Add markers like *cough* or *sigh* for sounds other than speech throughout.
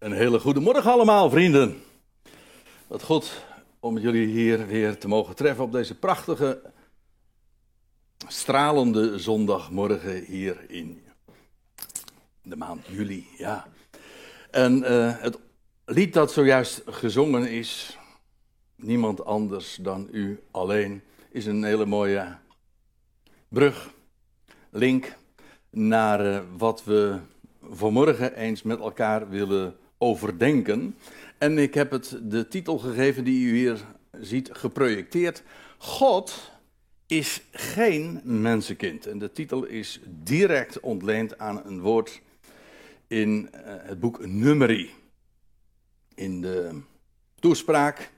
Een hele goede morgen allemaal, vrienden. Wat goed om jullie hier weer te mogen treffen op deze prachtige, stralende zondagmorgen hier in de maand juli. Ja. En uh, het lied dat zojuist gezongen is, niemand anders dan u alleen, is een hele mooie brug, link naar uh, wat we vanmorgen eens met elkaar willen overdenken. En ik heb het de titel gegeven die u hier ziet geprojecteerd. God is geen mensenkind. En de titel is direct ontleend aan een woord in eh, het boek Numeri. In de toespraak,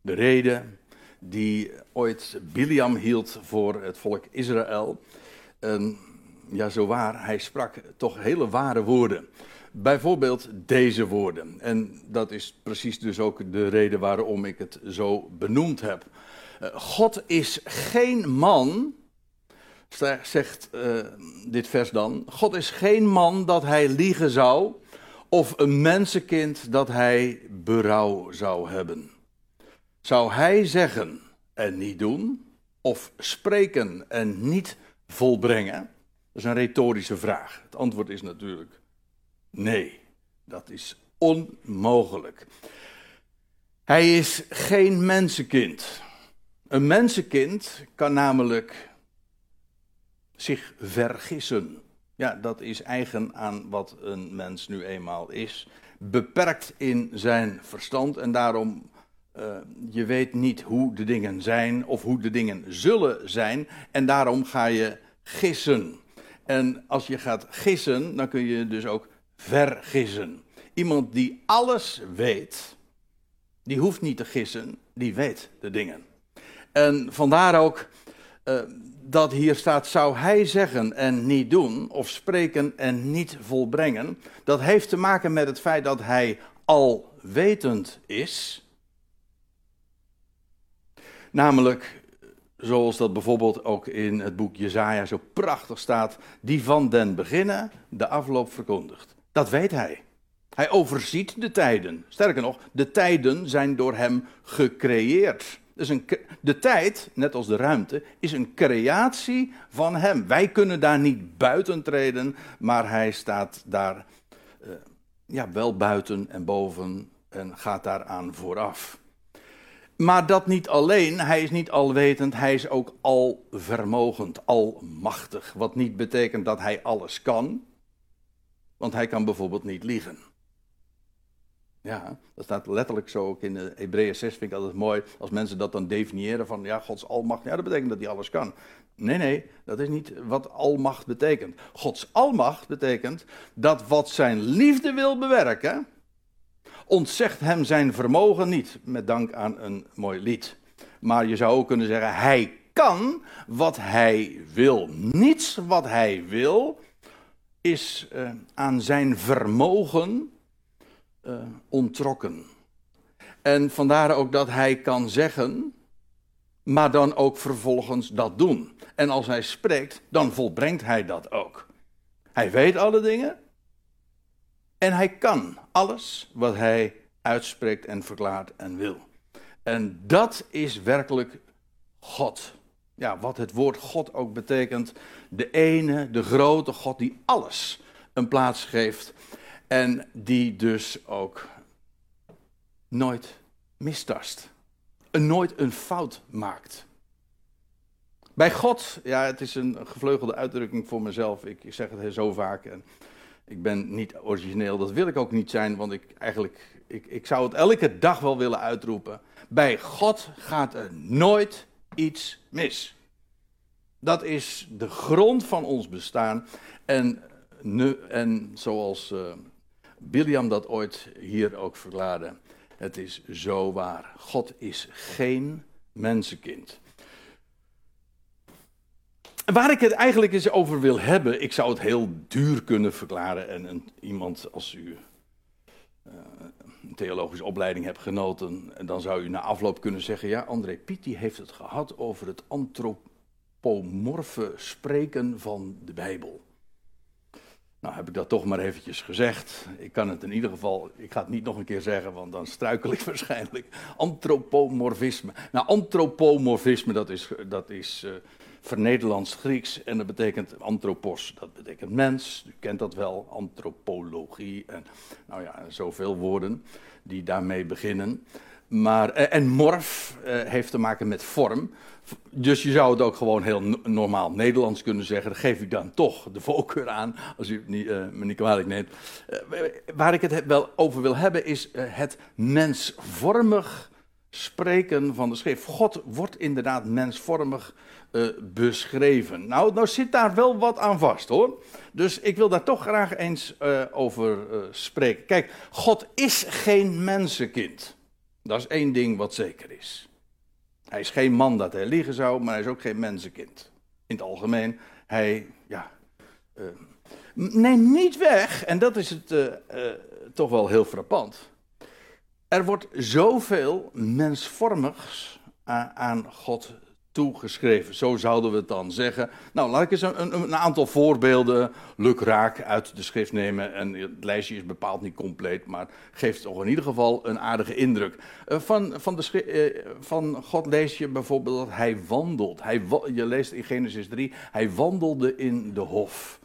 de reden die ooit Biliam hield voor het volk Israël. Ja, zo waar, hij sprak toch hele ware woorden. Bijvoorbeeld deze woorden. En dat is precies dus ook de reden waarom ik het zo benoemd heb. Eh, God is geen man, zegt uh, dit vers dan. God is geen man dat hij liegen zou, of een mensenkind dat hij berouw zou hebben. Zou hij zeggen en niet doen, of spreken en niet volbrengen? Dat is een retorische vraag. Het antwoord is natuurlijk Nee, dat is onmogelijk. Hij is geen mensenkind. Een mensenkind kan namelijk zich vergissen. Ja, dat is eigen aan wat een mens nu eenmaal is. Beperkt in zijn verstand en daarom, uh, je weet niet hoe de dingen zijn of hoe de dingen zullen zijn. En daarom ga je gissen. En als je gaat gissen, dan kun je dus ook vergissen. Iemand die alles weet, die hoeft niet te gissen, die weet de dingen. En vandaar ook uh, dat hier staat, zou hij zeggen en niet doen, of spreken en niet volbrengen. Dat heeft te maken met het feit dat hij alwetend is. Namelijk, zoals dat bijvoorbeeld ook in het boek Jezaja zo prachtig staat, die van den beginnen de afloop verkondigt. Dat weet hij. Hij overziet de tijden. Sterker nog, de tijden zijn door hem gecreëerd. Dus een, de tijd, net als de ruimte, is een creatie van hem. Wij kunnen daar niet buiten treden, maar hij staat daar uh, ja, wel buiten en boven en gaat daaraan vooraf. Maar dat niet alleen, hij is niet alwetend, hij is ook alvermogend, almachtig. Wat niet betekent dat hij alles kan, want hij kan bijvoorbeeld niet liegen. Ja, dat staat letterlijk zo ook in Hebreeën 6, vind ik altijd mooi, als mensen dat dan definiëren van, ja, Gods almacht, ja, dat betekent dat hij alles kan. Nee, nee, dat is niet wat almacht betekent. Gods almacht betekent dat wat zijn liefde wil bewerken, ontzegt hem zijn vermogen niet, met dank aan een mooi lied. Maar je zou ook kunnen zeggen, hij kan wat hij wil. Niets wat hij wil is uh, aan zijn vermogen uh, ontrokken. En vandaar ook dat hij kan zeggen, maar dan ook vervolgens dat doen. En als hij spreekt, dan volbrengt hij dat ook. Hij weet alle dingen en hij kan alles wat hij uitspreekt en verklaart en wil. En dat is werkelijk God ja, wat het woord God ook betekent. De ene, de grote God die alles een plaats geeft. En die dus ook nooit mistast. Nooit een fout maakt. Bij God, ja, het is een gevleugelde uitdrukking voor mezelf. Ik, zeg het zo vaak. En ik ben niet origineel, dat wil ik ook niet zijn, want ik eigenlijk, ik, ik zou het elke dag wel willen uitroepen. Bij God gaat er nooit iets mis. Dat is de grond van ons bestaan. En, en zoals uh, William dat ooit hier ook verklaarde, het is zo waar. God is geen mensenkind. Waar ik het eigenlijk eens over wil hebben, ik zou het heel duur kunnen verklaren. En iemand als u een theologische opleiding hebt genoten, dan zou u na afloop kunnen zeggen: Ja, André Piet heeft het gehad over het antropomorfe spreken van de Bijbel. Nou heb ik dat toch maar eventjes gezegd. Ik kan het in ieder geval, ik ga het niet nog een keer zeggen, want dan struikel ik *laughs* waarschijnlijk. Antropomorfisme. Nou, antropomorfisme, dat is, dat is uh, vernederlands Grieks en dat betekent antropos, dat betekent mens. U kent dat wel, antropologie en nou ja, zoveel woorden die daarmee beginnen. Maar, eh, en morf uh, heeft te maken met vorm. Dus je zou het ook gewoon heel normaal Nederlands kunnen zeggen. Geef ik dan toch de voorkeur aan, als u niet, uh, me niet kwalijk neemt. Waar ik het wel over wil hebben, is het mensvormig spreken van de schrift. God wordt inderdaad mensvormig beschreven. Nou, nou zit daar wel wat aan vast hoor. Dus ik wil daar toch graag eens over spreken. Kijk, God is geen mensenkind. Dat is één ding wat zeker is. Hij is geen man dat hij liegen zou, maar hij is ook geen mensenkind. In het algemeen, hij, ja. Neem niet weg, en dat is het toch wel heel frappant. Er wordt zoveel mensvormigs aan God toegeschreven. Zo zouden we het dan zeggen. Nou, laat ik eens een, een, aantal voorbeelden lukraak uit de schrift nemen. En het lijstje is bepaald niet compleet, maar geeft toch in ieder geval een aardige indruk. Uh, van, van, de uh, van God lees je bijvoorbeeld dat hij wandelt. Hij, je leest in Genesis 3, hij wandelde in de hof.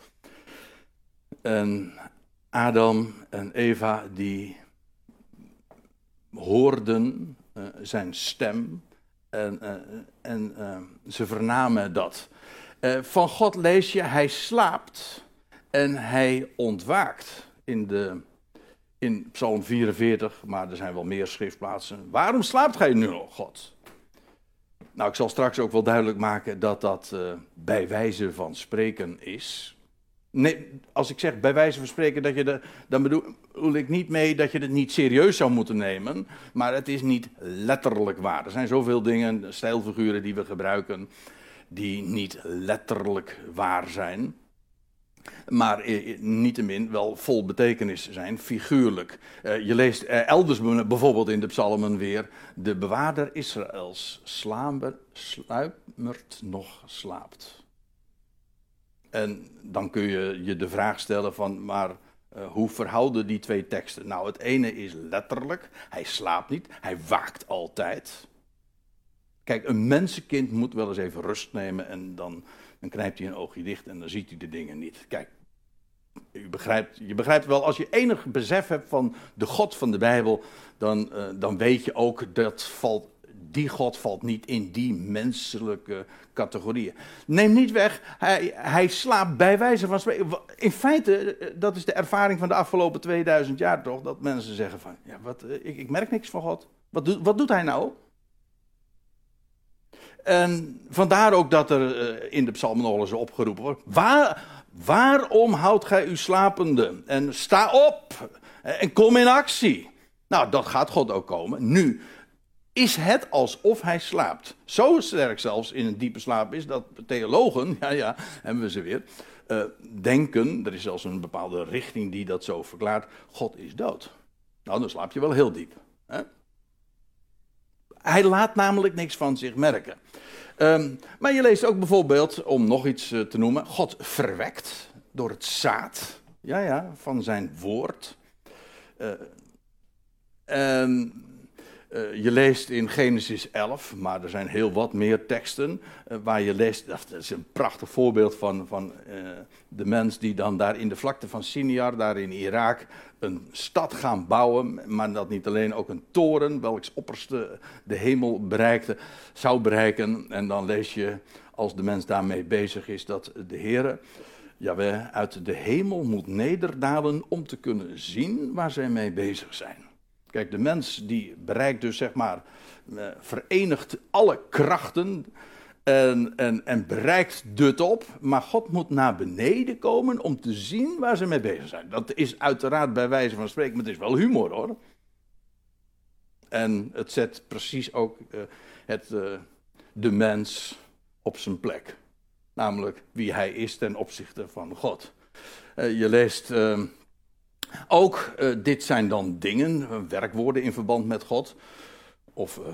En Adam en Eva die hoorden uh, zijn stem en, uh, en uh, ze vernamen dat. Van God lees je, hij slaapt en hij ontwaakt. In, de, in Psalm 44, maar er zijn wel meer schriftplaatsen. Waarom slaapt gij nu nog, God? Nou, ik zal straks ook wel duidelijk maken dat dat bij wijze van spreken is. Nee, als ik zeg bij wijze van spreken, dat je de, dan bedoel, ik niet mee dat je het niet serieus zou moeten nemen. Maar het is niet letterlijk waar. Er zijn zoveel dingen, stijlfiguren die we gebruiken, die niet letterlijk waar zijn. Maar eh, niettemin wel vol betekenis zijn, figuurlijk. Eh, je leest eh, elders bijvoorbeeld in de psalmen weer. De bewaarder Israëls slaamber, sluimert nog slaapt. En dan kun je je de vraag stellen van, maar uh, hoe verhouden die twee teksten? Nou, het ene is letterlijk, hij slaapt niet, hij waakt altijd. Kijk, een mensenkind moet wel eens even rust nemen en dan, dan knijpt hij een oogje dicht en dan ziet hij de dingen niet. Kijk, je begrijpt, je begrijpt wel, als je enig besef hebt van de God van de Bijbel, dan, uh, dan weet je ook dat valt die God valt niet in die menselijke categorieën. Neem niet weg, hij, hij slaapt bij wijze van spreken. In feite, eh, dat is de ervaring van de afgelopen 2000 jaar toch, dat mensen zeggen van, ja, wat, eh, ik, ik merk niks van God. Wat, doet, wat doet hij nou? En vandaar ook dat er in de psalmen nog opgeroepen wordt, waar, waarom houdt gij u slapende? En sta op en kom in actie. Nou, dat gaat God ook komen. Nu, is het alsof hij slaapt. Zo sterk zelfs in een diepe slaap is dat theologen, *laughs* ja ja, hebben we ze weer, uh, denken, er is zelfs een bepaalde richting die dat zo verklaart, God is dood. Nou, dan slaap je wel heel diep. Hè? Hij laat namelijk niks van zich merken. Um, maar je leest ook bijvoorbeeld, om nog iets uh, te noemen, God verwekt door het zaad ja, ja, van zijn woord. Uh, uh, je leest in Genesis 11, maar er zijn heel wat meer teksten uh, waar je leest. Dat is een prachtig voorbeeld van, van uh, de mens die dan daar in de vlakte van Sinjar, daar in Irak, een stad gaan bouwen. Maar dat niet alleen ook een toren, welks opperste de hemel bereikte, zou bereiken. En dan lees je, als de mens daarmee bezig is, dat de Heer. Jawel, uit de hemel moet nederdalen om te kunnen zien waar zij mee bezig zijn. Kijk, de mens die bereikt dus zeg maar, uh, verenigt alle krachten en, en, en bereikt de op. Maar God moet naar beneden komen om te zien waar ze mee bezig zijn. Dat is uiteraard bij wijze van spreken, maar het is wel humor hoor. En het zet precies ook uh, het, uh, de mens op zijn plek. Namelijk wie hij is ten opzichte van God. je leest ehm, ook uh, dit zijn dan dingen, werkwoorden in verband met God. Of uh,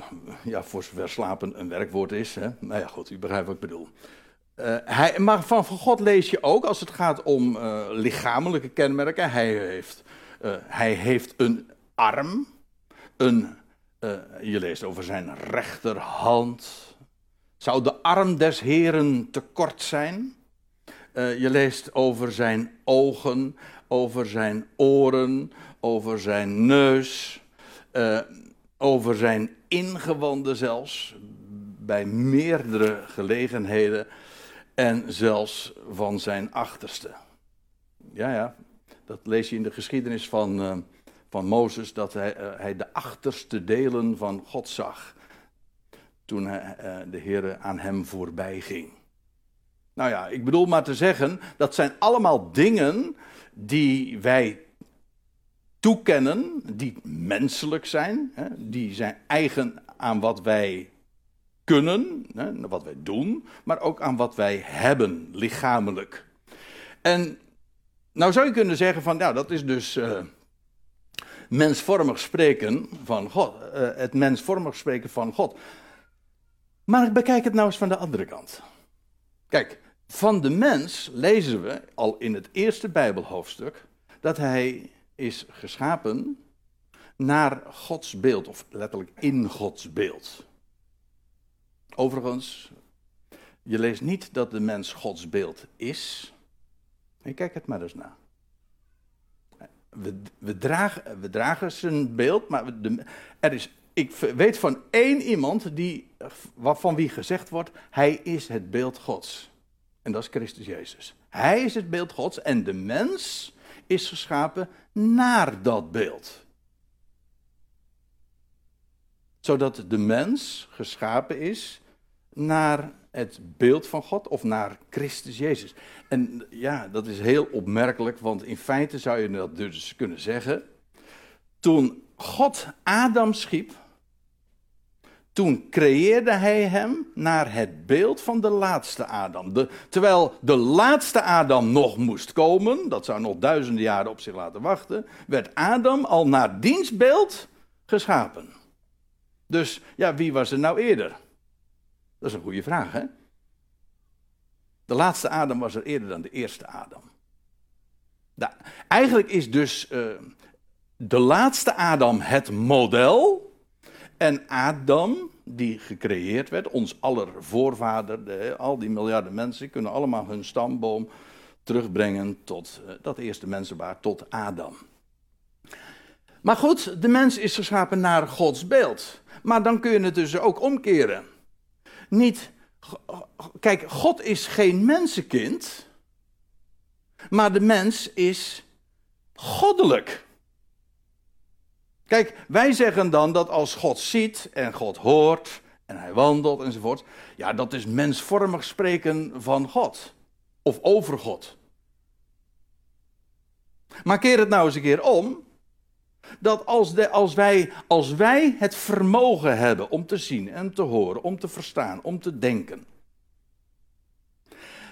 ja, voor zover slapen een werkwoord is. Hè? Nou ja, goed, u begrijpt wat ik bedoel. Hij, maar van, van God lees je ook als het gaat om lichamelijke kenmerken. Hij heeft, hij heeft een arm. Een, je leest over zijn rechterhand. Zou de arm des Heren te kort zijn? je leest over zijn ogen, over zijn oren, over zijn neus, over zijn ingewanden zelfs. Bij meerdere gelegenheden en zelfs van zijn achterste. Ja, ja, dat lees je in de geschiedenis van, uh, van Mozes, dat hij, uh, hij, de achterste delen van God zag. Toen hij, de Heer aan hem voorbij ging. Nou ja, ik bedoel maar te zeggen, dat zijn allemaal dingen die wij toekennen, die menselijk zijn, hè, die zijn eigen aan wat wij kunnen, hè, wat wij doen, maar ook aan wat wij hebben, lichamelijk. En nou zou je kunnen zeggen van, nou dat is dus uh, mensvormig spreken van God, uh, het mensvormig spreken van God. Maar bekijk het nou eens van de andere kant. Kijk, van de mens lezen we al in het eerste Bijbelhoofdstuk dat hij is geschapen naar Gods beeld, of letterlijk in Gods beeld. Overigens, je leest niet dat de mens Gods beeld is. Kijk het maar eens na. We, we, dragen, we dragen zijn beeld, maar er is, ik weet van één iemand die, van wie gezegd wordt, hij is het beeld Gods. En dat is Christus Jezus. Hij is het beeld Gods en de mens is geschapen naar dat beeld zodat de mens geschapen is naar het beeld van God of naar Christus Jezus. En ja, dat is heel opmerkelijk, want in feite zou je dat dus kunnen zeggen. Toen God Adam schiep, toen creëerde hij hem naar het beeld van de laatste Adam. Terwijl de laatste Adam nog moest komen, dat zou nog duizenden jaren op zich laten wachten, werd Adam al naar diens beeld geschapen. Dus ja, wie was er nou eerder? Dat is een goede vraag, hè? De laatste Adam was er eerder dan de eerste Adam. Eigenlijk is dus uh, de laatste Adam het model. En Adam, die gecreëerd werd, ons aller voorvader, de, al die miljarden mensen, kunnen allemaal hun stamboom terugbrengen tot uh, dat eerste mensenbaar, tot Adam. Maar goed, de mens is geschapen naar Gods beeld. Maar dan kun je het dus ook omkeren niet. Kijk, God is geen mensenkind. Maar de mens is goddelijk. Kijk, wij zeggen dan dat als God ziet en God hoort en hij wandelt enzovoort. Ja, dat is mensvormig spreken van God. Of over God. Maar keer het nou eens een keer om dat als, de, als, wij, als wij het vermogen hebben om te zien en te horen, om te verstaan, om te denken,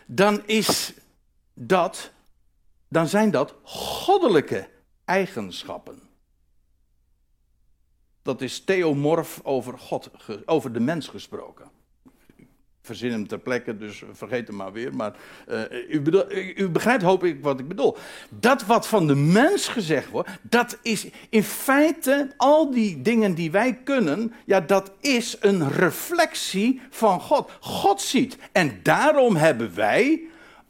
dan is dat, dan zijn dat goddelijke eigenschappen. Dat is theomorf over, God, over de mens gesproken verzin hem ter plekke, dus vergeet hem maar weer. Maar uh, u, bedoel, u, begrijpt hoop ik wat ik bedoel. Dat wat van de mens gezegd wordt, dat is in feite al die dingen die wij kunnen, ja, dat is een reflectie van God. God ziet. En daarom hebben wij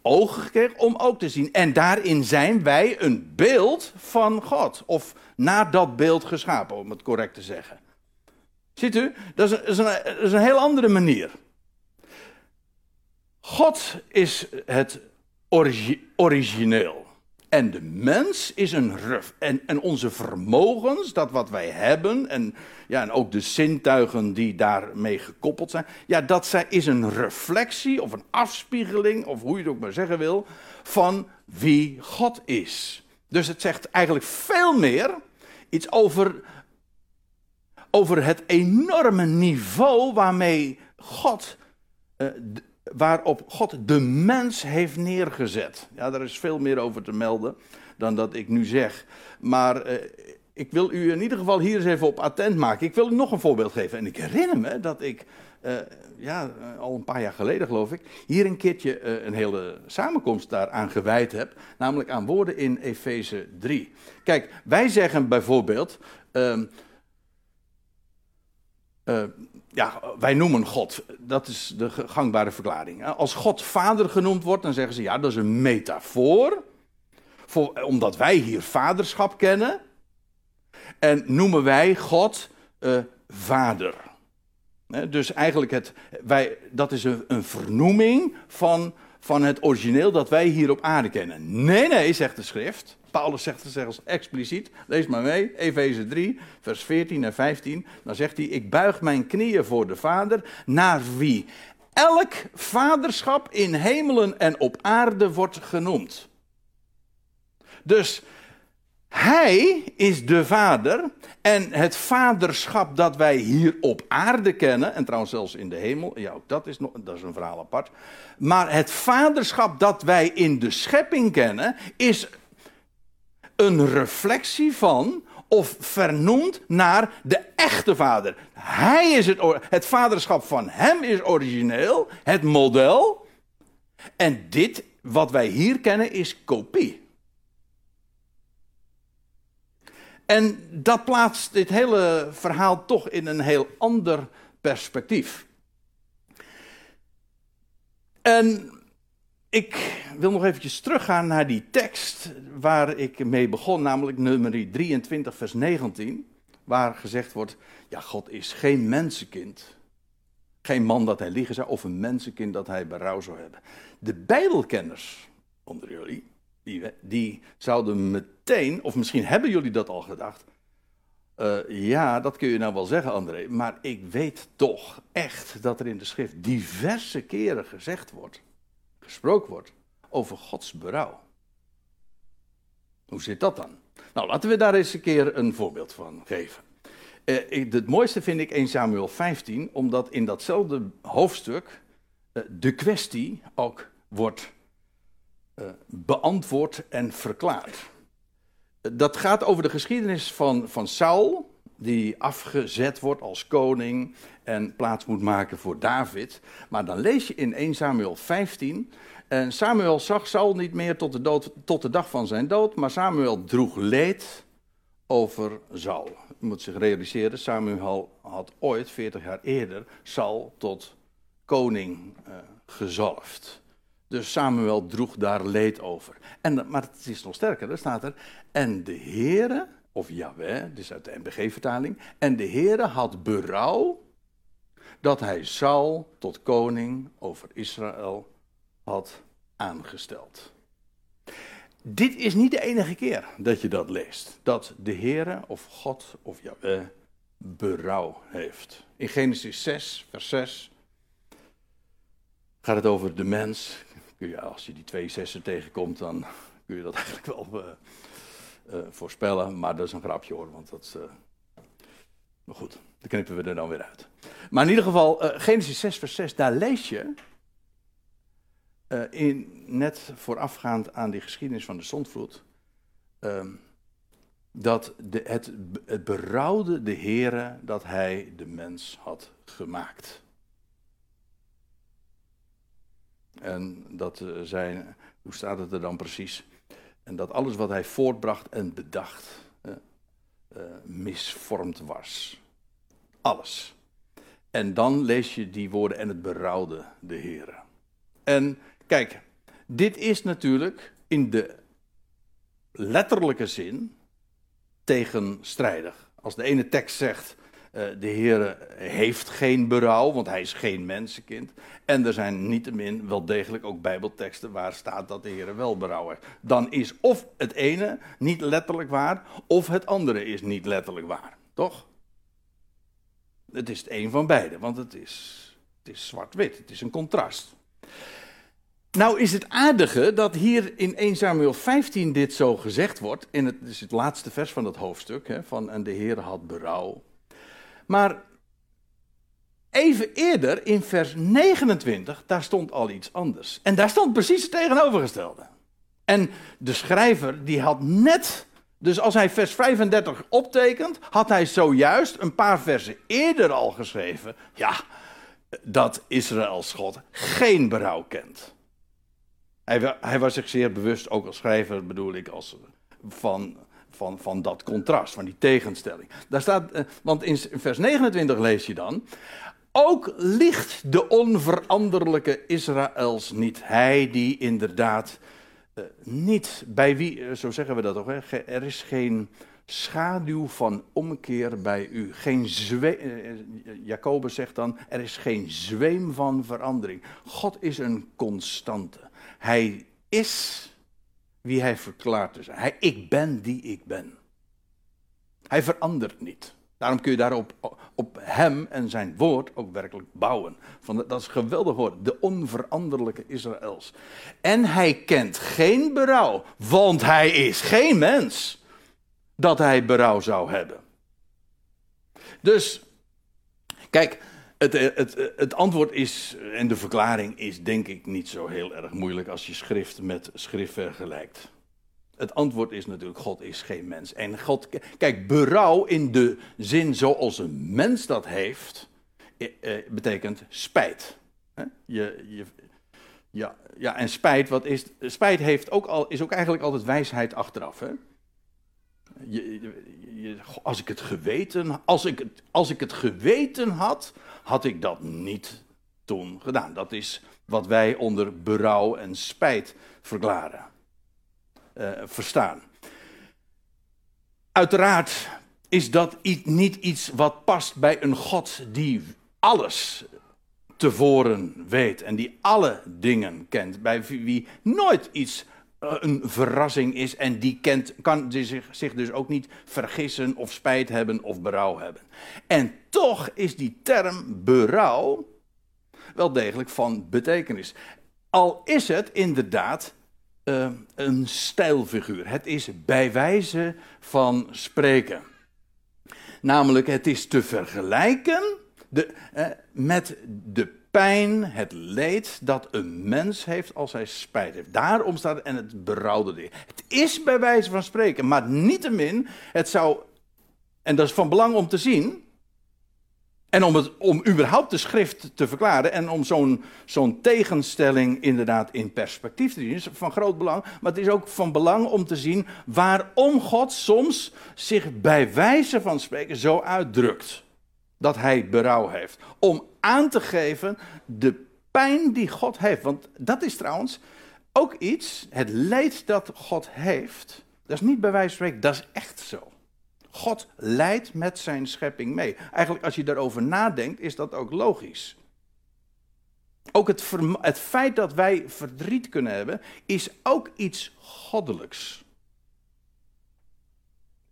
ogen gekregen om ook te zien. En daarin zijn wij een beeld van God. Of naar dat beeld geschapen, om het correct te zeggen. Ziet u? Dat is een, is een, een heel andere manier. God is het origineel. En de mens is een ruf. En, en onze vermogens, dat wat wij hebben, en, ja, en ook de zintuigen die daarmee gekoppeld zijn, ja, dat is een reflectie of een afspiegeling, of hoe je het ook maar zeggen wil, van wie God is. Dus het zegt eigenlijk veel meer iets over, over het enorme niveau waarmee God uh, waarop God de mens heeft neergezet. Ja, daar is veel meer over te melden dan dat ik nu zeg. Maar uh, ik wil u in ieder geval hier eens even op attent maken. Ik wil u nog een voorbeeld geven. En ik herinner me dat ik, uh, ja, al een paar jaar geleden geloof ik, hier een keertje een hele samenkomst daaraan gewijd heb. Namelijk aan woorden in Efeze 3. Kijk, wij zeggen bijvoorbeeld. Uh, ja, wij noemen God. Dat is de gangbare verklaring. Als God vader genoemd wordt, dan zeggen ze ja, dat is een metafoor. Voor, omdat wij hier vaderschap kennen. En noemen wij God uh, vader. dus eigenlijk, het, wij, dat is een, een vernoeming van, van het origineel dat wij hier op aarde kennen. Nee, nee, zegt de schrift. Paulus zegt het zelfs expliciet. Lees maar mee, Efeze 3, vers 14 en 15. Dan zegt hij: Ik buig mijn knieën voor de Vader, naar wie elk vaderschap in hemelen en op aarde wordt genoemd. Dus hij is de vader en het vaderschap dat wij hier op aarde kennen, en trouwens zelfs in de hemel, ja ook dat is, nog, dat is een verhaal apart. Maar het vaderschap dat wij in de schepping kennen, is een reflectie van of vernoemd naar de echte vader. Hij is het, het vaderschap van hem is origineel, het model. En dit, wat wij hier kennen, is kopie. En dat plaatst dit hele verhaal toch in een heel ander perspectief. En ik wil nog eventjes teruggaan naar die tekst waar ik mee begon, namelijk nummer 23, vers 19, waar gezegd wordt, ja, God is geen mensenkind. Geen man dat hij liegen zou, of een mensenkind dat hij berouw zou hebben. De Bijbelkenners onder jullie, die, zouden meteen, of misschien hebben jullie dat al gedacht. Uh, ja, dat kun je nou wel zeggen, André. Maar ik weet toch echt dat er in de schrift diverse keren gezegd wordt, gesproken wordt, over Gods berouw. Hoe zit dat dan? Nou, laten we daar eens een keer een voorbeeld van geven. Uh, het mooiste vind ik 1 Samuel 15, omdat in datzelfde hoofdstuk uh, de kwestie ook wordt uh, beantwoord en verklaard. Dat gaat over de geschiedenis van, van Saul, die afgezet wordt als koning en plaats moet maken voor David. Maar dan lees je in 1 Samuel 15. En Samuel zag Saul niet meer tot de, dood, tot de dag van zijn dood, maar Samuel droeg leed over Saul. Je moet zich realiseren, Samuel had ooit, 40 jaar eerder, Saul tot koning uh, gezalfd. Dus Samuel droeg daar leed over. En, maar het is nog sterker, er staat er. En de Heere, of Yahweh, dus uit de NBG-vertaling. En de Heere had berouw dat hij Saul tot koning over Israël had aangesteld. Dit is niet de enige keer dat je dat leest. Dat de Heere of God of Yahweh berouw heeft. In Genesis 6, vers 6 gaat het over de mens als je die twee zessen tegenkomt, dan kun je dat *laughs* eigenlijk wel uh, uh, voorspellen. Maar dat is een grapje hoor, want dat. Uh, maar goed, dan knippen we er dan weer uit. Maar in ieder geval, Genesis 6, vers 6, daar lees je. in, net voorafgaand aan die geschiedenis van de zondvloed. Ehm, dat de, het, het berouwde de Heere dat hij de mens had gemaakt. En dat eh, zijn, hoe staat het er dan precies? En dat alles wat hij voortbracht en bedacht, uh, misvormd was. Alles. En dan lees je die woorden en het berouwde de Heer. En kijk, dit is natuurlijk in de letterlijke zin tegenstrijdig. Als de ene tekst zegt, de Heer heeft geen berouw, want hij is geen mensenkind. En er zijn niettemin wel degelijk ook bijbelteksten waar staat dat de Heer wel berouw heeft. Dan is of het ene niet letterlijk waar, of het andere is niet letterlijk waar. Toch? Het is het een van beide, want het is, het is zwart-wit, het is een contrast. Nou is het aardige dat hier in 1 Samuel 15 dit zo gezegd wordt. In het, is het laatste vers van dat hoofdstuk. Hè, van en de Heer had berouw. Maar even eerder, in vers 29, daar stond al iets anders. En daar stond precies het tegenovergestelde. En de schrijver, die had net Dus als hij vers 35 optekent, had hij zojuist een paar versen eerder al geschreven. Ja, dat Israëls God geen berouw kent. Hij, hij, was zich zeer bewust, ook als schrijver bedoel ik, als, van, van, van dat contrast, van die tegenstelling. Daar staat, eh, want in vers 29 lees je dan. Ook ligt de onveranderlijke Israëls niet. Hij die inderdaad uh, niet, bij wie, eh, zo zeggen we dat toch, hè? er is geen schaduw van omkeer bij u. Geen Jacobus zegt dan, er is geen zweem van verandering. God is een constante. Hij is wie hij verklaart te zijn. Hij, ik ben die ik ben. Hij verandert niet. Daarom kun je daarop op hem en zijn woord ook werkelijk bouwen. Van, dat is een geweldig woord. De onveranderlijke Israëls. En hij kent geen berouw, want hij is geen mens dat hij berouw zou hebben. Dus, kijk, het, het, het, antwoord is, en de verklaring is denk ik niet zo heel erg moeilijk als je schrift met schrift vergelijkt. Het antwoord is natuurlijk, God is geen mens. En God, kijk, berouw in de zin zoals een mens dat heeft, eh, eh, betekent spijt. Je, je, ja, ja, en spijt, wat is, spijt heeft ook al, is ook eigenlijk altijd wijsheid achteraf. Hè? Je, als ik het geweten, als ik het, als ik het geweten had, had ik dat niet toen gedaan. Dat is wat wij onder berouw en spijt verklaren, uh, verstaan. Uiteraard is dat niet iets wat past bij een God die alles tevoren weet en die alle dingen kent, bij wie nooit iets eh, een verrassing is en die kent, kan zich, zich dus ook niet vergissen of spijt hebben of berouw hebben. En toch is die term berouw wel degelijk van betekenis. Al is het inderdaad uh, een stijlfiguur. Het is bij wijze van spreken. Namelijk, het is te vergelijken de, uh, met de pijn, het leed dat een mens heeft als hij spijt heeft. Daarom staat en het berouwde de Het is bij wijze van spreken, maar niettemin, het zou, en dat is van belang om te zien, en om, het, om überhaupt de schrift te verklaren en om zo'n zo'n tegenstelling inderdaad in perspectief te zien, is van groot belang. Maar het is ook van belang om te zien waarom God soms zich bij wijze van spreken zo uitdrukt. Dat hij berouw heeft. Om aan te geven de pijn die God heeft. Want dat is trouwens ook iets, het leed dat God heeft, dat is niet bij wijze van spreken, dat is echt zo. God leidt met zijn schepping mee. Eigenlijk, als je daarover nadenkt, is dat ook logisch. Ook het, het feit dat wij verdriet kunnen hebben, is ook iets goddelijks.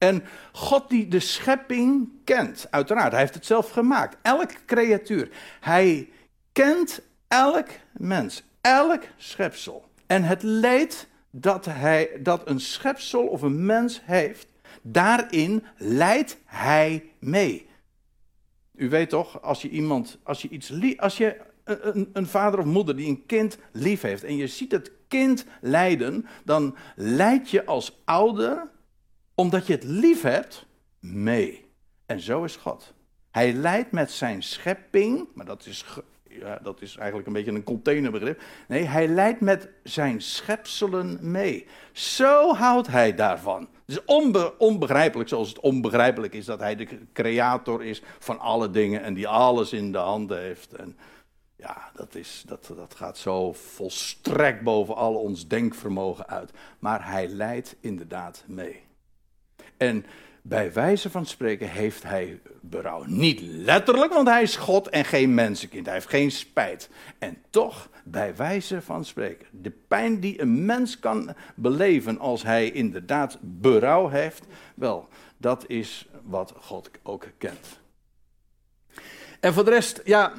En God die de schepping kent, uiteraard, hij heeft het zelf gemaakt. Elk creatuur. Hij kent elk mens, elk schepsel. En het leed dat, hij, dat een schepsel of een mens heeft, daarin leidt hij mee. U weet toch, als je iemand, als je iets als je een, een, vader of moeder die een kind lief heeft en je ziet het kind lijden, dan leid je als ouder omdat je het lief hebt, mee. En zo is God. Hij leidt met zijn schepping, maar dat is, ja, dat is eigenlijk een beetje een containerbegrip. Nee, hij leidt met zijn schepselen mee. Zo houdt hij daarvan. Het is onbe onbegrijpelijk zoals het onbegrijpelijk is dat hij de creator is van alle dingen en die alles in de handen heeft. En ja, dat, is, dat, dat gaat zo volstrekt boven al ons denkvermogen uit. Maar hij leidt inderdaad mee. En bij wijze van spreken heeft hij berouw. Niet letterlijk, want hij is God en geen mensenkind. Hij heeft geen spijt. En toch, bij wijze van spreken. De pijn die een mens kan beleven als hij inderdaad berouw heeft. Wel, dat is wat God ook kent. En voor de rest, ja.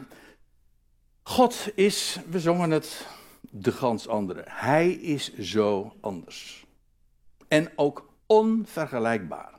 God is, we zongen het, de gans andere. Hij is zo anders. En ook onvergelijkbaar.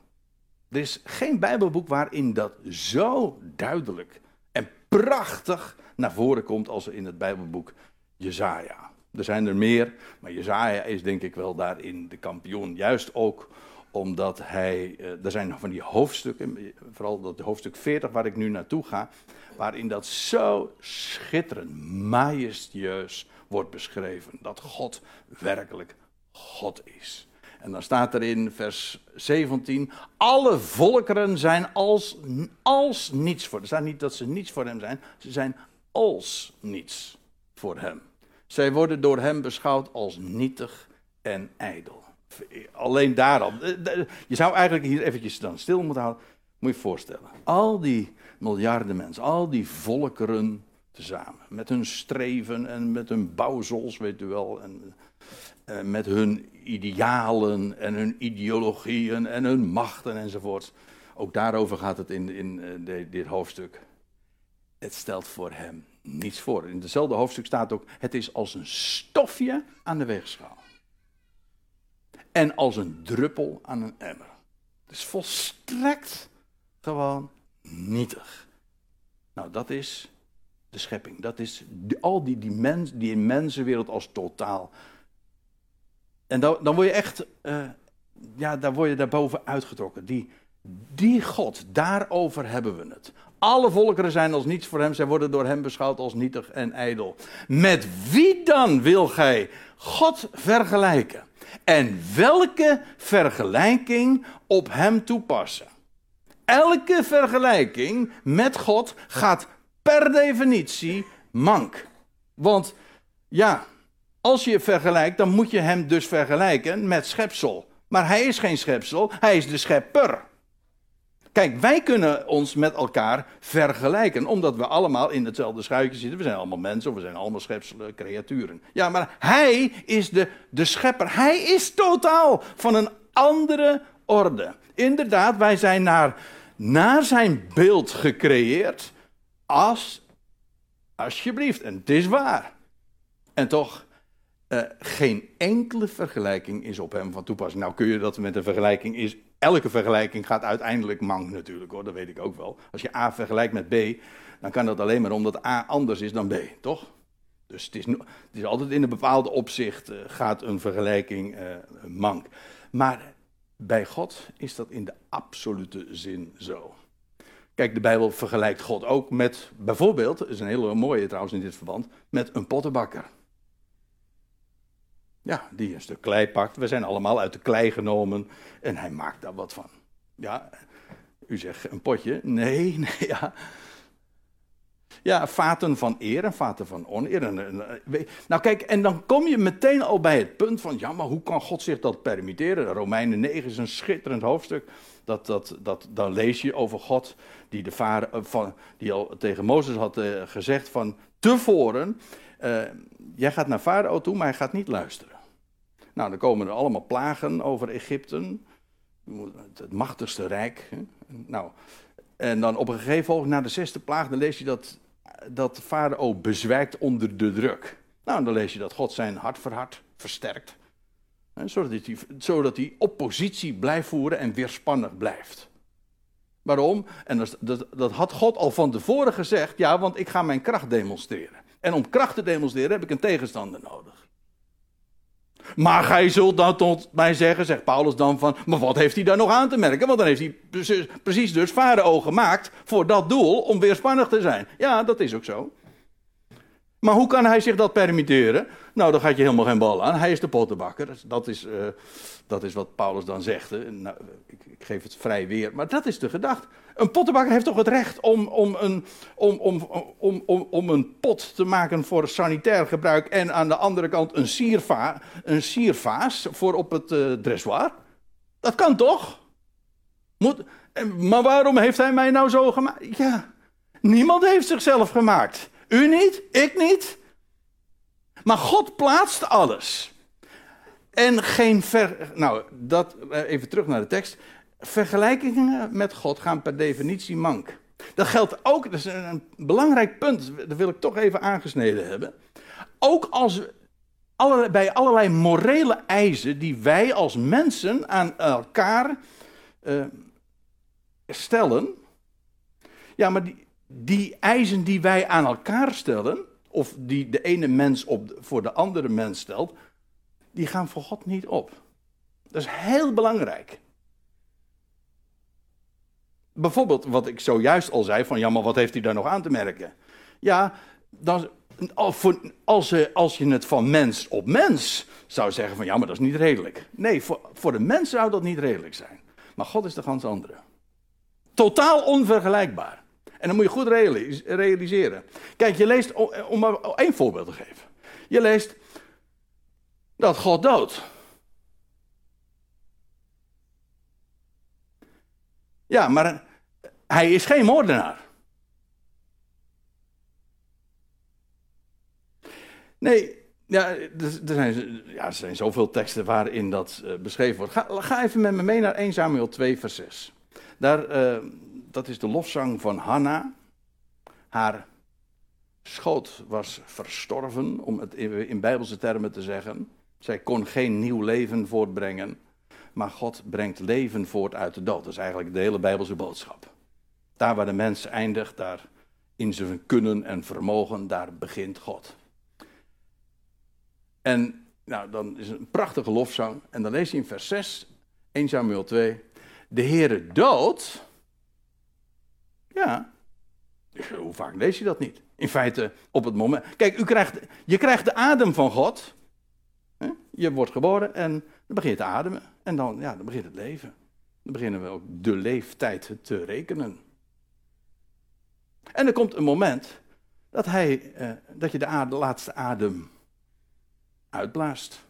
Er is geen Bijbelboek waarin dat zo duidelijk en prachtig naar voren komt als in het Bijbelboek Jezaja. Er zijn er meer, maar Jezaja is denk ik wel daarin de kampioen. Juist ook omdat hij, er zijn van die hoofdstukken, vooral dat hoofdstuk 40 waar ik nu naartoe ga, waarin dat zo schitterend, majestueus wordt beschreven. Dat God werkelijk God is. En dan staat er in vers 17: Alle volkeren zijn als, als niets voor. Er staat niet dat ze niets voor hem zijn, ze zijn als niets voor hem. Zij worden door hem beschouwd als nietig en ijdel. Alleen daarom. Je zou eigenlijk hier eventjes dan stil moeten houden. Moet je je voorstellen. Al die miljarden mensen, al die volkeren tezamen. Met hun streven en met hun bouwsels, weet u wel. En, eh, met hun idealen en hun ideologieën en hun machten enzovoort. Ook daarover gaat het in, in uh, dit hoofdstuk. Het stelt voor hem niets voor. In hetzelfde hoofdstuk staat ook: het is als een stofje aan de weegschaal. En als een druppel aan een emmer. Het is volstrekt gewoon nietig. Nou, dat is de schepping. Dat is al die, die, mens, die mensenwereld als totaal. En dan, dan word je echt, uh, ja, daar word je daarboven uitgetrokken. Die, die God, daarover hebben we het. Alle volkeren zijn als niets voor hem, zij worden door hem beschouwd als nietig en ijdel. Met wie dan wil gij God vergelijken? En welke vergelijking op hem toepassen? Elke vergelijking met God gaat per definitie mank. Want ja, als je vergelijkt, dan moet je hem dus vergelijken met schepsel. Maar hij is geen schepsel, hij is de schepper. Kijk, wij kunnen ons met elkaar vergelijken, omdat we allemaal in hetzelfde schuitje zitten. We zijn allemaal mensen, we zijn allemaal schepselen, creaturen. Ja, maar hij is de, de schepper. Hij is totaal van een andere orde. Inderdaad, wij zijn naar, naar zijn beeld gecreëerd. Als, alsjeblieft, en het is waar. En toch, uh, geen enkele vergelijking is op hem van toepassing. Nou kun je dat met een vergelijking is. Elke vergelijking gaat uiteindelijk mank natuurlijk hoor, dat weet ik ook wel. Als je A vergelijkt met B, dan kan dat alleen maar omdat A anders is dan B, toch? Dus het is, het is altijd in een bepaalde opzicht uh, gaat een vergelijking uh, mank. Maar bij God is dat in de absolute zin zo. Kijk, de Bijbel vergelijkt God ook met, bijvoorbeeld, dat is een hele mooie trouwens in dit verband, met een pottenbakker. Ja, die een stuk klei pakt. We zijn allemaal uit de klei genomen en hij maakt daar wat van. Ja, u zegt een potje. Nee, *laughs* nee, ja. Ja, vaten van eer en vaten van oneer. Nou kijk, en dan kom je meteen al bij het punt van, ja, maar hoe kan God zich dat permitteren? Romeinen 9 is een schitterend hoofdstuk. Dat, dat, dat, dan lees je over God die, de vader, eh, van, die al tegen Mozes had uh, gezegd van tevoren, uh, jij gaat naar Farao toe, maar hij gaat niet luisteren. Nou, dan komen er allemaal plagen over Egypte, het machtigste rijk. Nou, en dan op een gegeven moment, na de zesde plaag, dan lees je dat dat Farao bezwijkt onder de druk. Nou, dan lees je dat God zijn hart verhardt, versterkt. Zodat, hij, zodat hij oppositie blijft voeren en weerspannig blijft. Waarom? En dat, dat, dat, had God al van tevoren gezegd. Ja, want ik ga mijn kracht demonstreren. En om kracht te demonstreren heb ik een tegenstander nodig. Maar gij zult dan tot mij zeggen, zegt Paulus dan van, maar wat heeft hij daar nog aan te merken? Want dan heeft hij precies, dus farao gemaakt voor dat doel om weerspannig te zijn. Ja, dat is ook zo. Maar hoe kan hij zich dat permitteren? Nou, dan gaat je helemaal geen bal aan. Hij is de pottenbakker. Dat is, dat is wat Paulus dan zegt. Nou, ik, ik, geef het vrij weer. Maar dat is de gedachte. Een pottenbakker heeft toch het recht om, om, een, om, om, om, om, om een pot te maken voor sanitair gebruik. En aan de andere kant een, sierva, een siervaas voor op het uh, dressoir? Dat kan toch? Moet, maar waarom heeft hij mij nou zo gemaakt? Ja, niemand heeft zichzelf gemaakt. U niet, ik niet. Maar God plaatst alles. En geen ver. Nou, dat, eh, even terug naar de tekst. Vergelijkingen met God gaan per definitie mank. Dat geldt ook, dat is een belangrijk punt, dat wil ik toch even aangesneden hebben. Ook als allerlei, bij allerlei morele eisen die wij als mensen aan elkaar uh, stellen. Ja, maar die, die eisen die wij aan elkaar stellen, of die de ene mens op, voor de andere mens stelt, die gaan voor God niet op. Dat is heel belangrijk. bijvoorbeeld wat ik zojuist al zei: van ja, maar wat heeft hij daar nog aan te merken? Ja, als, als je het van mens op mens zou zeggen: van ja, maar dat is niet redelijk. Nee, voor, voor de mens zou dat niet redelijk zijn. Maar God is de gans andere. Totaal onvergelijkbaar. En dan moet je goed realiseren. Kijk, je leest, om maar één voorbeeld te geven. Je leest dat God dood. Ja, maar hij is geen moordenaar. Nee, ja, er, zijn, ja, er zijn zoveel teksten waarin dat uh, beschreven wordt. Ga, ga, even met me mee naar 1 Samuel 2, vers 6. Daar, uh, dat is de lofzang van Hanna. Haar schoot was verstorven, om het in, bijbelse termen te zeggen. Zij kon geen nieuw leven voortbrengen. Maar God brengt leven voort uit de dood. Dat is eigenlijk de hele bijbelse boodschap. Daar waar de mens eindigt, daar in zijn kunnen en vermogen, daar begint God. En nou, dan is het een prachtige lofzang. En dan lees je in vers 6, 1 Samuel 2. De Heere dood. Ja. Hoe vaak lees je dat niet? In feite, op het moment. Kijk, u krijgt, je krijgt de adem van God. Je wordt geboren en dan begin je te ademen. En dan, ja, dan begint het leven. Dan beginnen we ook de leeftijd te rekenen. En er komt een moment dat, hij, eh, dat je de, laatste adem uitblaast.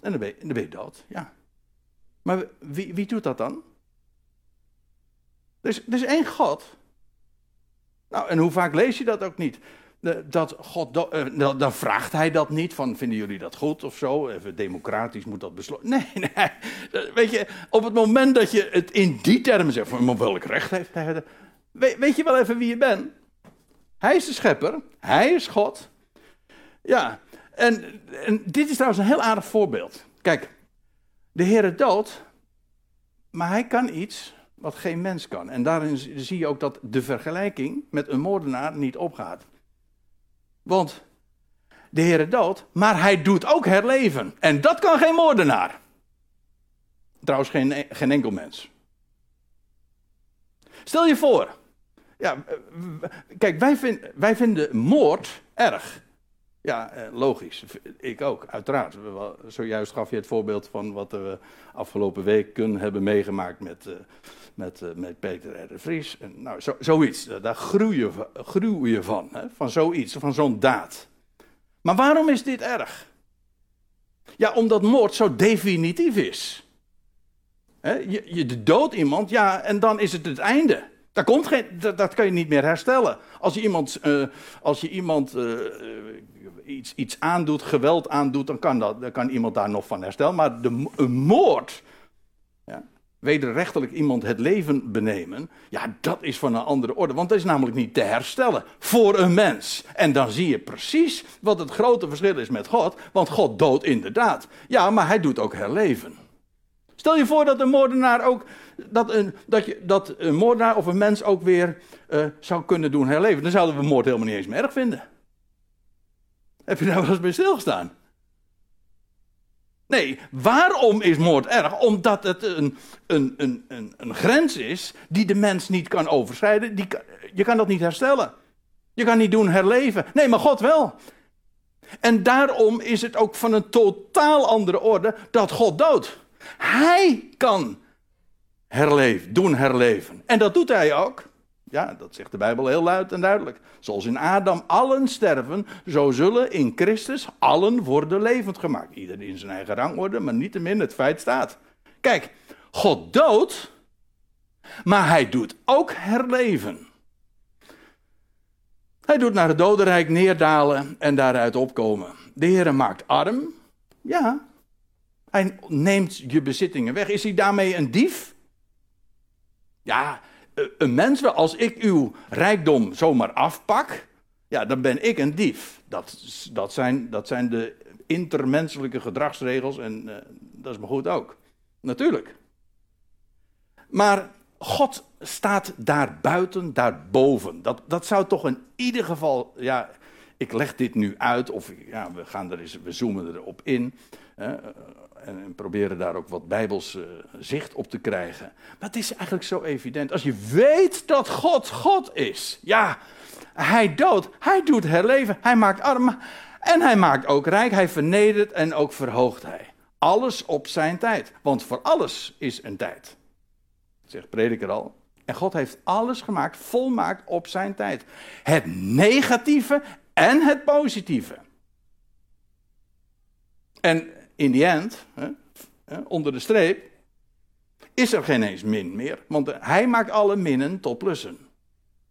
En dan ben, je, dood, ja. Maar wie, wie doet dat dan? Is, er is één God. Nou, en hoe vaak lees je dat ook niet? dat God, eh, dan vraagt hij dat niet, van vinden jullie dat goed of zo? Even democratisch moet dat besloten. Nee, *laughs* nee. Weet je, op het moment dat je het in die termen zegt, van welk recht heeft hij? Weet, weet je wel even wie je bent? Hij is de schepper, hij is God. Ja, en, en dit is trouwens een heel aardig voorbeeld. Kijk, de Heer dood, maar hij kan iets wat geen mens kan. En daarin zie je ook dat de vergelijking met een moordenaar niet opgaat. Want de Heer is dood, maar hij doet ook herleven. En dat kan geen moordenaar. Trouwens, geen, geen enkel mens. Stel je voor. Ja, kijk, wij, wij vinden moord erg. Ja, eh, logisch. Ik ook, uiteraard. Zojuist gaf je het voorbeeld van wat we afgelopen weken hebben meegemaakt met, eh, met, eh, met Peter R. de Vries. En nou, zo, zoiets, daar groei je, je van, hè? van zoiets, van zo'n daad. Maar waarom is dit erg? Ja, omdat moord zo definitief is. je, je doodt iemand, ja, en dan is het het einde. Daar komt geen, dat, dat kan je niet meer herstellen. Als je iemand, uh, als je iemand uh, iets, iets aandoet, geweld aandoet, dan kan, dat, dan kan iemand daar nog van herstellen. Maar de, een moord, wederrechtelijk iemand het leven benemen, ja, dat is van een andere orde. Want dat is namelijk niet te herstellen voor een mens. En dan zie je precies wat het grote verschil is met God, want God doodt inderdaad. Ja, maar hij doet ook herleven. Stel je voor dat een moordenaar ook, dat een, dat je, dat een moordenaar of een mens ook weer uh, zou kunnen doen herleven. Dan zouden we moord helemaal niet eens meer erg vinden. Heb je daar wel eens bij stilgestaan? Nee, waarom is moord erg? Omdat het een, een, een, een, een grens is die de mens niet kan overschrijden. Die, je kan dat niet herstellen. Je kan niet doen herleven. Nee, maar God wel. En daarom is het ook van een totaal andere orde dat God doodt. Hij kan herleven, doen herleven. En dat doet hij ook. Ja, dat zegt de Bijbel heel luid en duidelijk. Zoals in Adam allen sterven, zo zullen in Christus allen worden levend gemaakt. Ieder in zijn eigen rangorde, maar niettemin het feit staat. Kijk, God doodt, maar hij doet ook herleven. Hij doet naar het dodenrijk neerdalen en daaruit opkomen. De Heer maakt arm. Ja. Hij neemt je bezittingen weg. Is hij daarmee een dief? Ja, een mens, als ik uw rijkdom zomaar afpak, ja, dan ben ik een dief. Dat, dat, zijn, dat zijn de intermenselijke gedragsregels en uh, dat is me goed ook. Natuurlijk. Maar God staat daar buiten, daarboven. Dat, dat zou toch in ieder geval, ja, ik leg dit nu uit, of ja, we, gaan er eens, we zoomen erop in. Hè, en, proberen daar ook wat bijbels uh, zicht op te krijgen. Maar het is eigenlijk zo evident. Als je weet dat God God is. Ja, hij doodt, hij doet herleven, hij maakt arm. En hij maakt ook rijk, hij vernedert en ook verhoogt hij. Alles op zijn tijd. Want voor alles is een tijd. Zegt prediker al. En God heeft alles gemaakt, volmaakt op zijn tijd. Het negatieve en het positieve. En in die end, onder de streep, is er geen eens min meer. Want hij maakt alle minnen tot plussen.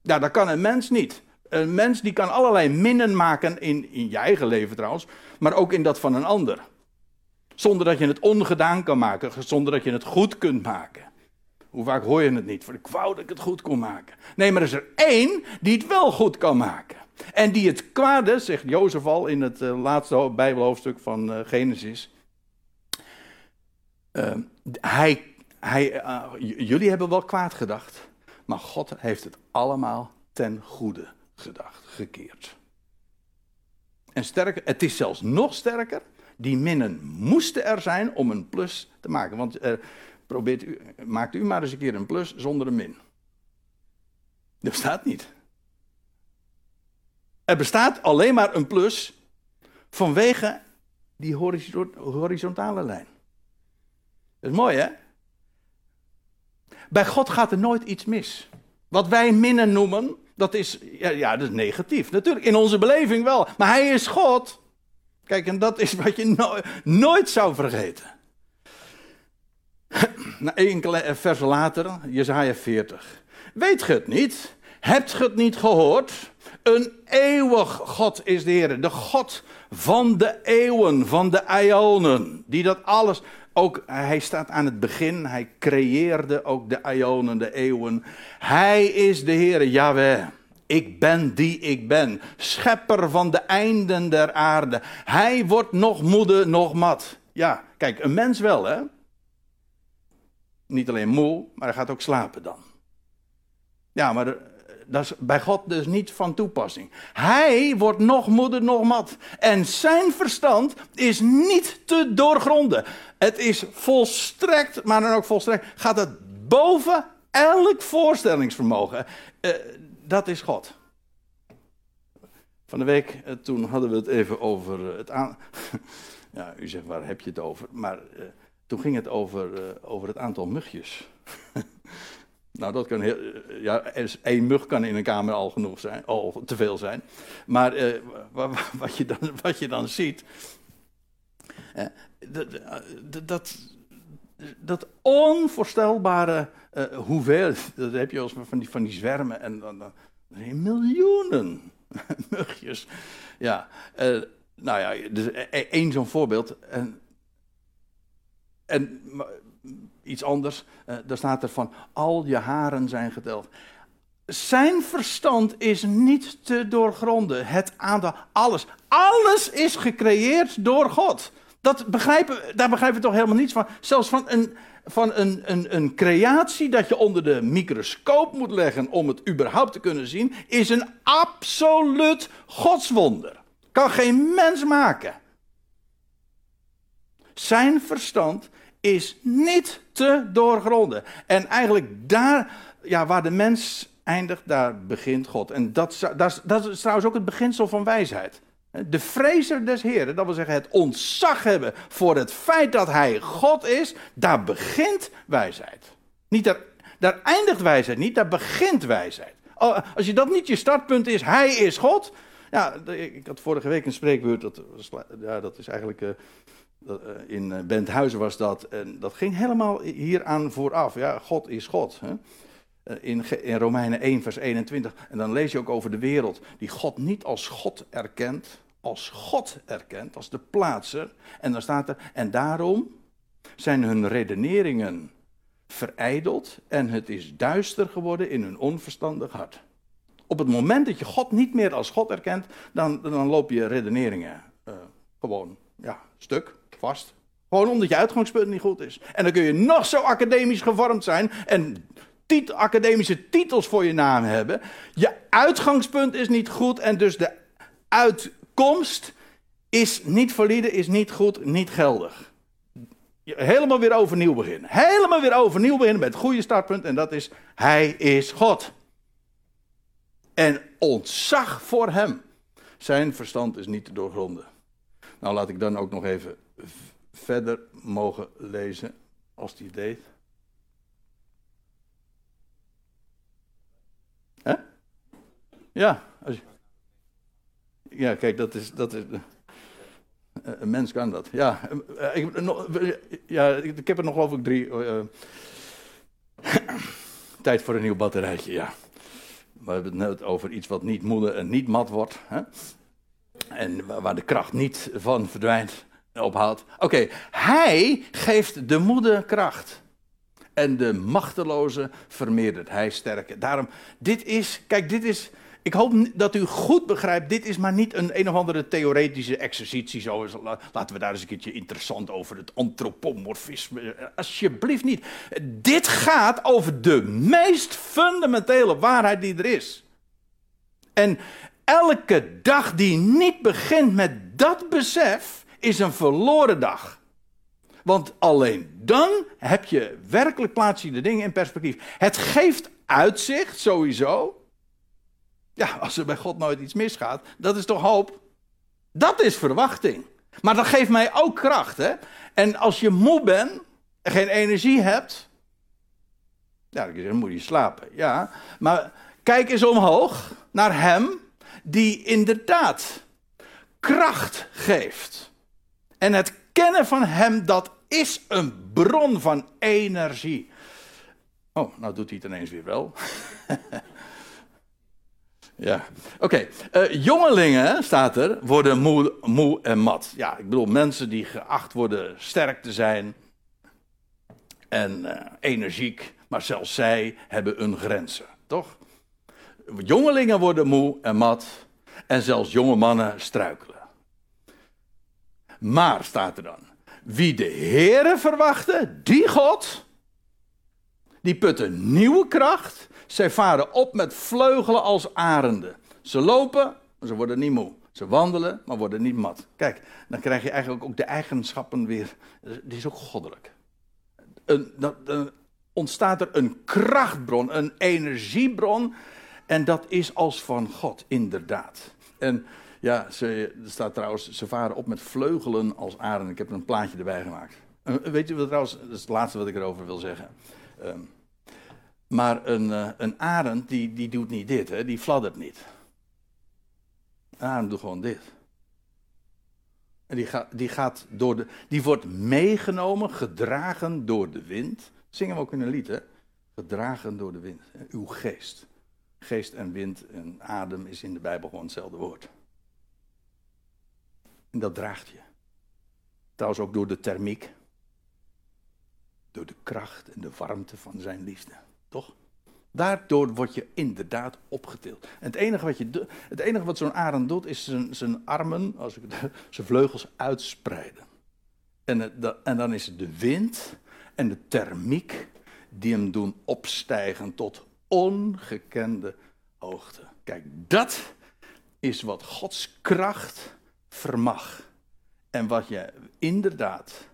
Ja, dat kan een mens niet. Een mens die kan allerlei minnen maken in, in je eigen leven trouwens, maar ook in dat van een ander. Zonder dat je het ongedaan kan maken, zonder dat je het goed kunt maken. Hoe vaak hoor je het niet? Voor ik wou dat ik het goed kon maken. Nee, maar er is er één die het wel goed kan maken. En die het kwade, zegt Jozef al in het uh, laatste Bijbelhoofdstuk van uh, Genesis. Uh, hij, hij, jullie hebben wel kwaad gedacht, maar God heeft het allemaal ten goede gedacht, gekeerd. En sterker, het is zelfs nog sterker, die minnen moesten er zijn om een plus te maken. Want probeert u, maakt u maar eens een keer een plus zonder een min. Dat bestaat niet. Er bestaat alleen maar een plus vanwege die horizontale lijn. Dat is mooi, hè? Bij God gaat er nooit iets mis. Wat wij minnen noemen, dat is, ja, ja, dat is negatief. Natuurlijk, in onze beleving wel. Maar Hij is God. Kijk, en dat is wat je nooit zou vergeten. *clears throat* Nou, enkele versen later, Jezaja 40. Weet ge het niet? Hebt ge het niet gehoord? Een eeuwig God is de Heer. De God van de eeuwen, van de Ionen. Die dat alles. Ook hij staat aan het begin. Hij creëerde ook de Ionen, de eeuwen. Hij is de Heer, Yahweh. Ik ben die ik ben. Schepper van de einden der aarde. Hij wordt nog moede, nog mat. Ja, kijk, een mens wel, hè? Niet alleen moe, maar hij gaat ook slapen dan. Ja, maar dat is bij God dus niet van toepassing. Hij wordt nog moeder, nog mat. En zijn verstand is niet te doorgronden. Het is volstrekt, maar dan ook volstrekt, gaat het boven elk voorstellingsvermogen. Uh, dat is God. Van de week, uh, toen hadden we het even over het aan. *laughs* ja, u zegt waar heb je het over? Maar toen ging het over, over het aantal mugjes. *laughs* Nou, dat kan heel, eh, ja, één mug kan in een kamer al genoeg zijn, al te veel zijn. Maar eh, wat, je dan, wat je dan ziet, eh, dat, dat, dat onvoorstelbare uh, hoeveel, dat heb je als van die, van die zwermen en dan, miljoenen *laughs* mugjes. Ja, uh, nou ja, dus één zo'n voorbeeld. En, en iets anders. Uh, daar staat er van, al je haren zijn geteld. Zijn verstand is niet te doorgronden. Het aantal, alles. Alles is gecreëerd door God. Dat begrijpen, daar begrijpen we toch helemaal niets van. Zelfs van een, van een, een, een creatie dat je onder de microscoop moet leggen om het überhaupt te kunnen zien, is een absoluut godswonder. Kan geen mens maken. Zijn verstand is niet te doorgronden. En eigenlijk daar, ja, waar de mens eindigt, daar begint God. En dat, dat, dat is trouwens ook het beginsel van wijsheid. De vrezer des Heren, dat wil zeggen het ontzag hebben voor het feit dat Hij God is, daar begint wijsheid. Niet daar, daar eindigt wijsheid niet, daar begint wijsheid. Als je dat niet je startpunt is, Hij is God. Ja, ik had vorige week een spreekwoord, dat, ja, dat is eigenlijk eh, in eh, Benthuizen was dat. En dat ging helemaal hieraan vooraf. Ja, God is God. Hè? Eh, in, in Romeinen 1, vers 21. En dan lees je ook over de wereld. Die God niet als God erkent. Als God erkent, als de plaatser. En dan staat er. En daarom zijn hun redeneringen verijdeld. En het is duister geworden in hun onverstandig hart. Op het moment dat je God niet meer als God erkent. Dan, dan loop je redeneringen uh, gewoon ja, stuk vast. Gewoon omdat je uitgangspunt niet goed is. En dan kun je nog zo academisch gevormd zijn en academische titels voor je naam hebben. Je uitgangspunt is niet goed en dus de, uitkomst is niet valide, is niet goed, niet geldig. Helemaal weer overnieuw beginnen. Helemaal weer overnieuw beginnen met het goede startpunt. En dat is, Hij is God. En ontzag voor Hem. Zijn verstand is niet te doorgronden. Nou, laat ik dan ook nog even verder mogen lezen, als die deed. Hè? Ja, als ja, kijk, dat is, dat is. Een mens kan dat. Ja, eh, ik, ja, ik heb er nog ik drie. *coughs* Tijd voor een nieuw batterijtje, ja. We hebben het over iets wat niet moeder en niet mat wordt. Hè? En waar de kracht niet van verdwijnt ophoudt. Oké, hij geeft de moeder kracht. En de machteloze vermeerdert hij sterker. Daarom, dit is, kijk, dit is ik hoop dat u goed begrijpt, dit is maar niet een een of andere theoretische exercitie. Zo, laten we daar eens een keertje interessant over het antropomorfisme. Alsjeblieft niet. Dit gaat over de meest fundamentele waarheid die er is. En elke dag die niet begint met dat besef, is een verloren dag. Want alleen dan heb je werkelijk plaats je de dingen in perspectief. Het geeft uitzicht sowieso. Ja, als er bij God nooit iets misgaat, dat is toch hoop? Dat is verwachting. Maar dat geeft mij ook kracht. Hè? En als je moe bent en geen energie hebt, ja, dan moet je slapen. Ja, maar kijk eens omhoog naar Hem die inderdaad kracht geeft. En het kennen van Hem, dat is een bron van energie. Oh, nou doet hij het ineens weer wel. *laughs* Ja, oké. Eh, jongelingen, staat er, worden moe, en mat. Ja, ik bedoel mensen die geacht worden sterk te zijn en uh, energiek, maar zelfs zij hebben hun grenzen, toch? Jongelingen worden moe en mat en zelfs jonge mannen struikelen. Maar, staat er dan, wie de Here verwachten, die God, die putten nieuwe kracht zij varen op met vleugelen als arenden. Ze lopen, maar ze worden niet moe. Ze wandelen, maar worden niet mat. Kijk, dan krijg je eigenlijk ook de eigenschappen weer. Die is ook goddelijk. Een, dan, ontstaat er een krachtbron, een energiebron. En dat is als van God, inderdaad. En ja, ze, er staat trouwens, ze varen op met vleugelen als arenden. Ik heb een plaatje erbij gemaakt. Weet je wat trouwens, dat is het laatste wat ik erover wil zeggen. Um, maar een, uh, een arend, die, die doet niet dit, hè? die fladdert niet. Een arend doet gewoon dit. En die, gaat, die, gaat door de, die wordt meegenomen, gedragen door de wind. Zingen we ook in een lied, hè? Gedragen door de wind. Uw geest. Geest en wind en adem is in de Bijbel gewoon hetzelfde woord. En dat draagt je. Trouwens ook door de thermiek. Door de kracht en de warmte van zijn liefde. Toch? Daardoor word je inderdaad opgetild. En het enige wat, je, het enige wat zo'n arend doet, is zijn, zijn armen, als ik, *laughs* zijn vleugels uitspreiden. En, en dan is het de wind en de thermiek die hem doen opstijgen tot ongekende hoogte. Kijk, dat is wat Gods kracht vermag. En wat je inderdaad,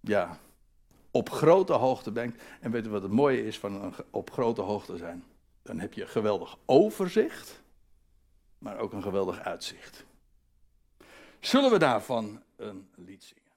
ja, op grote hoogte bent. En weet je wat het mooie is van op grote hoogte zijn? Dan heb je geweldig overzicht, maar ook een geweldig uitzicht. Zullen we daarvan een lied zingen?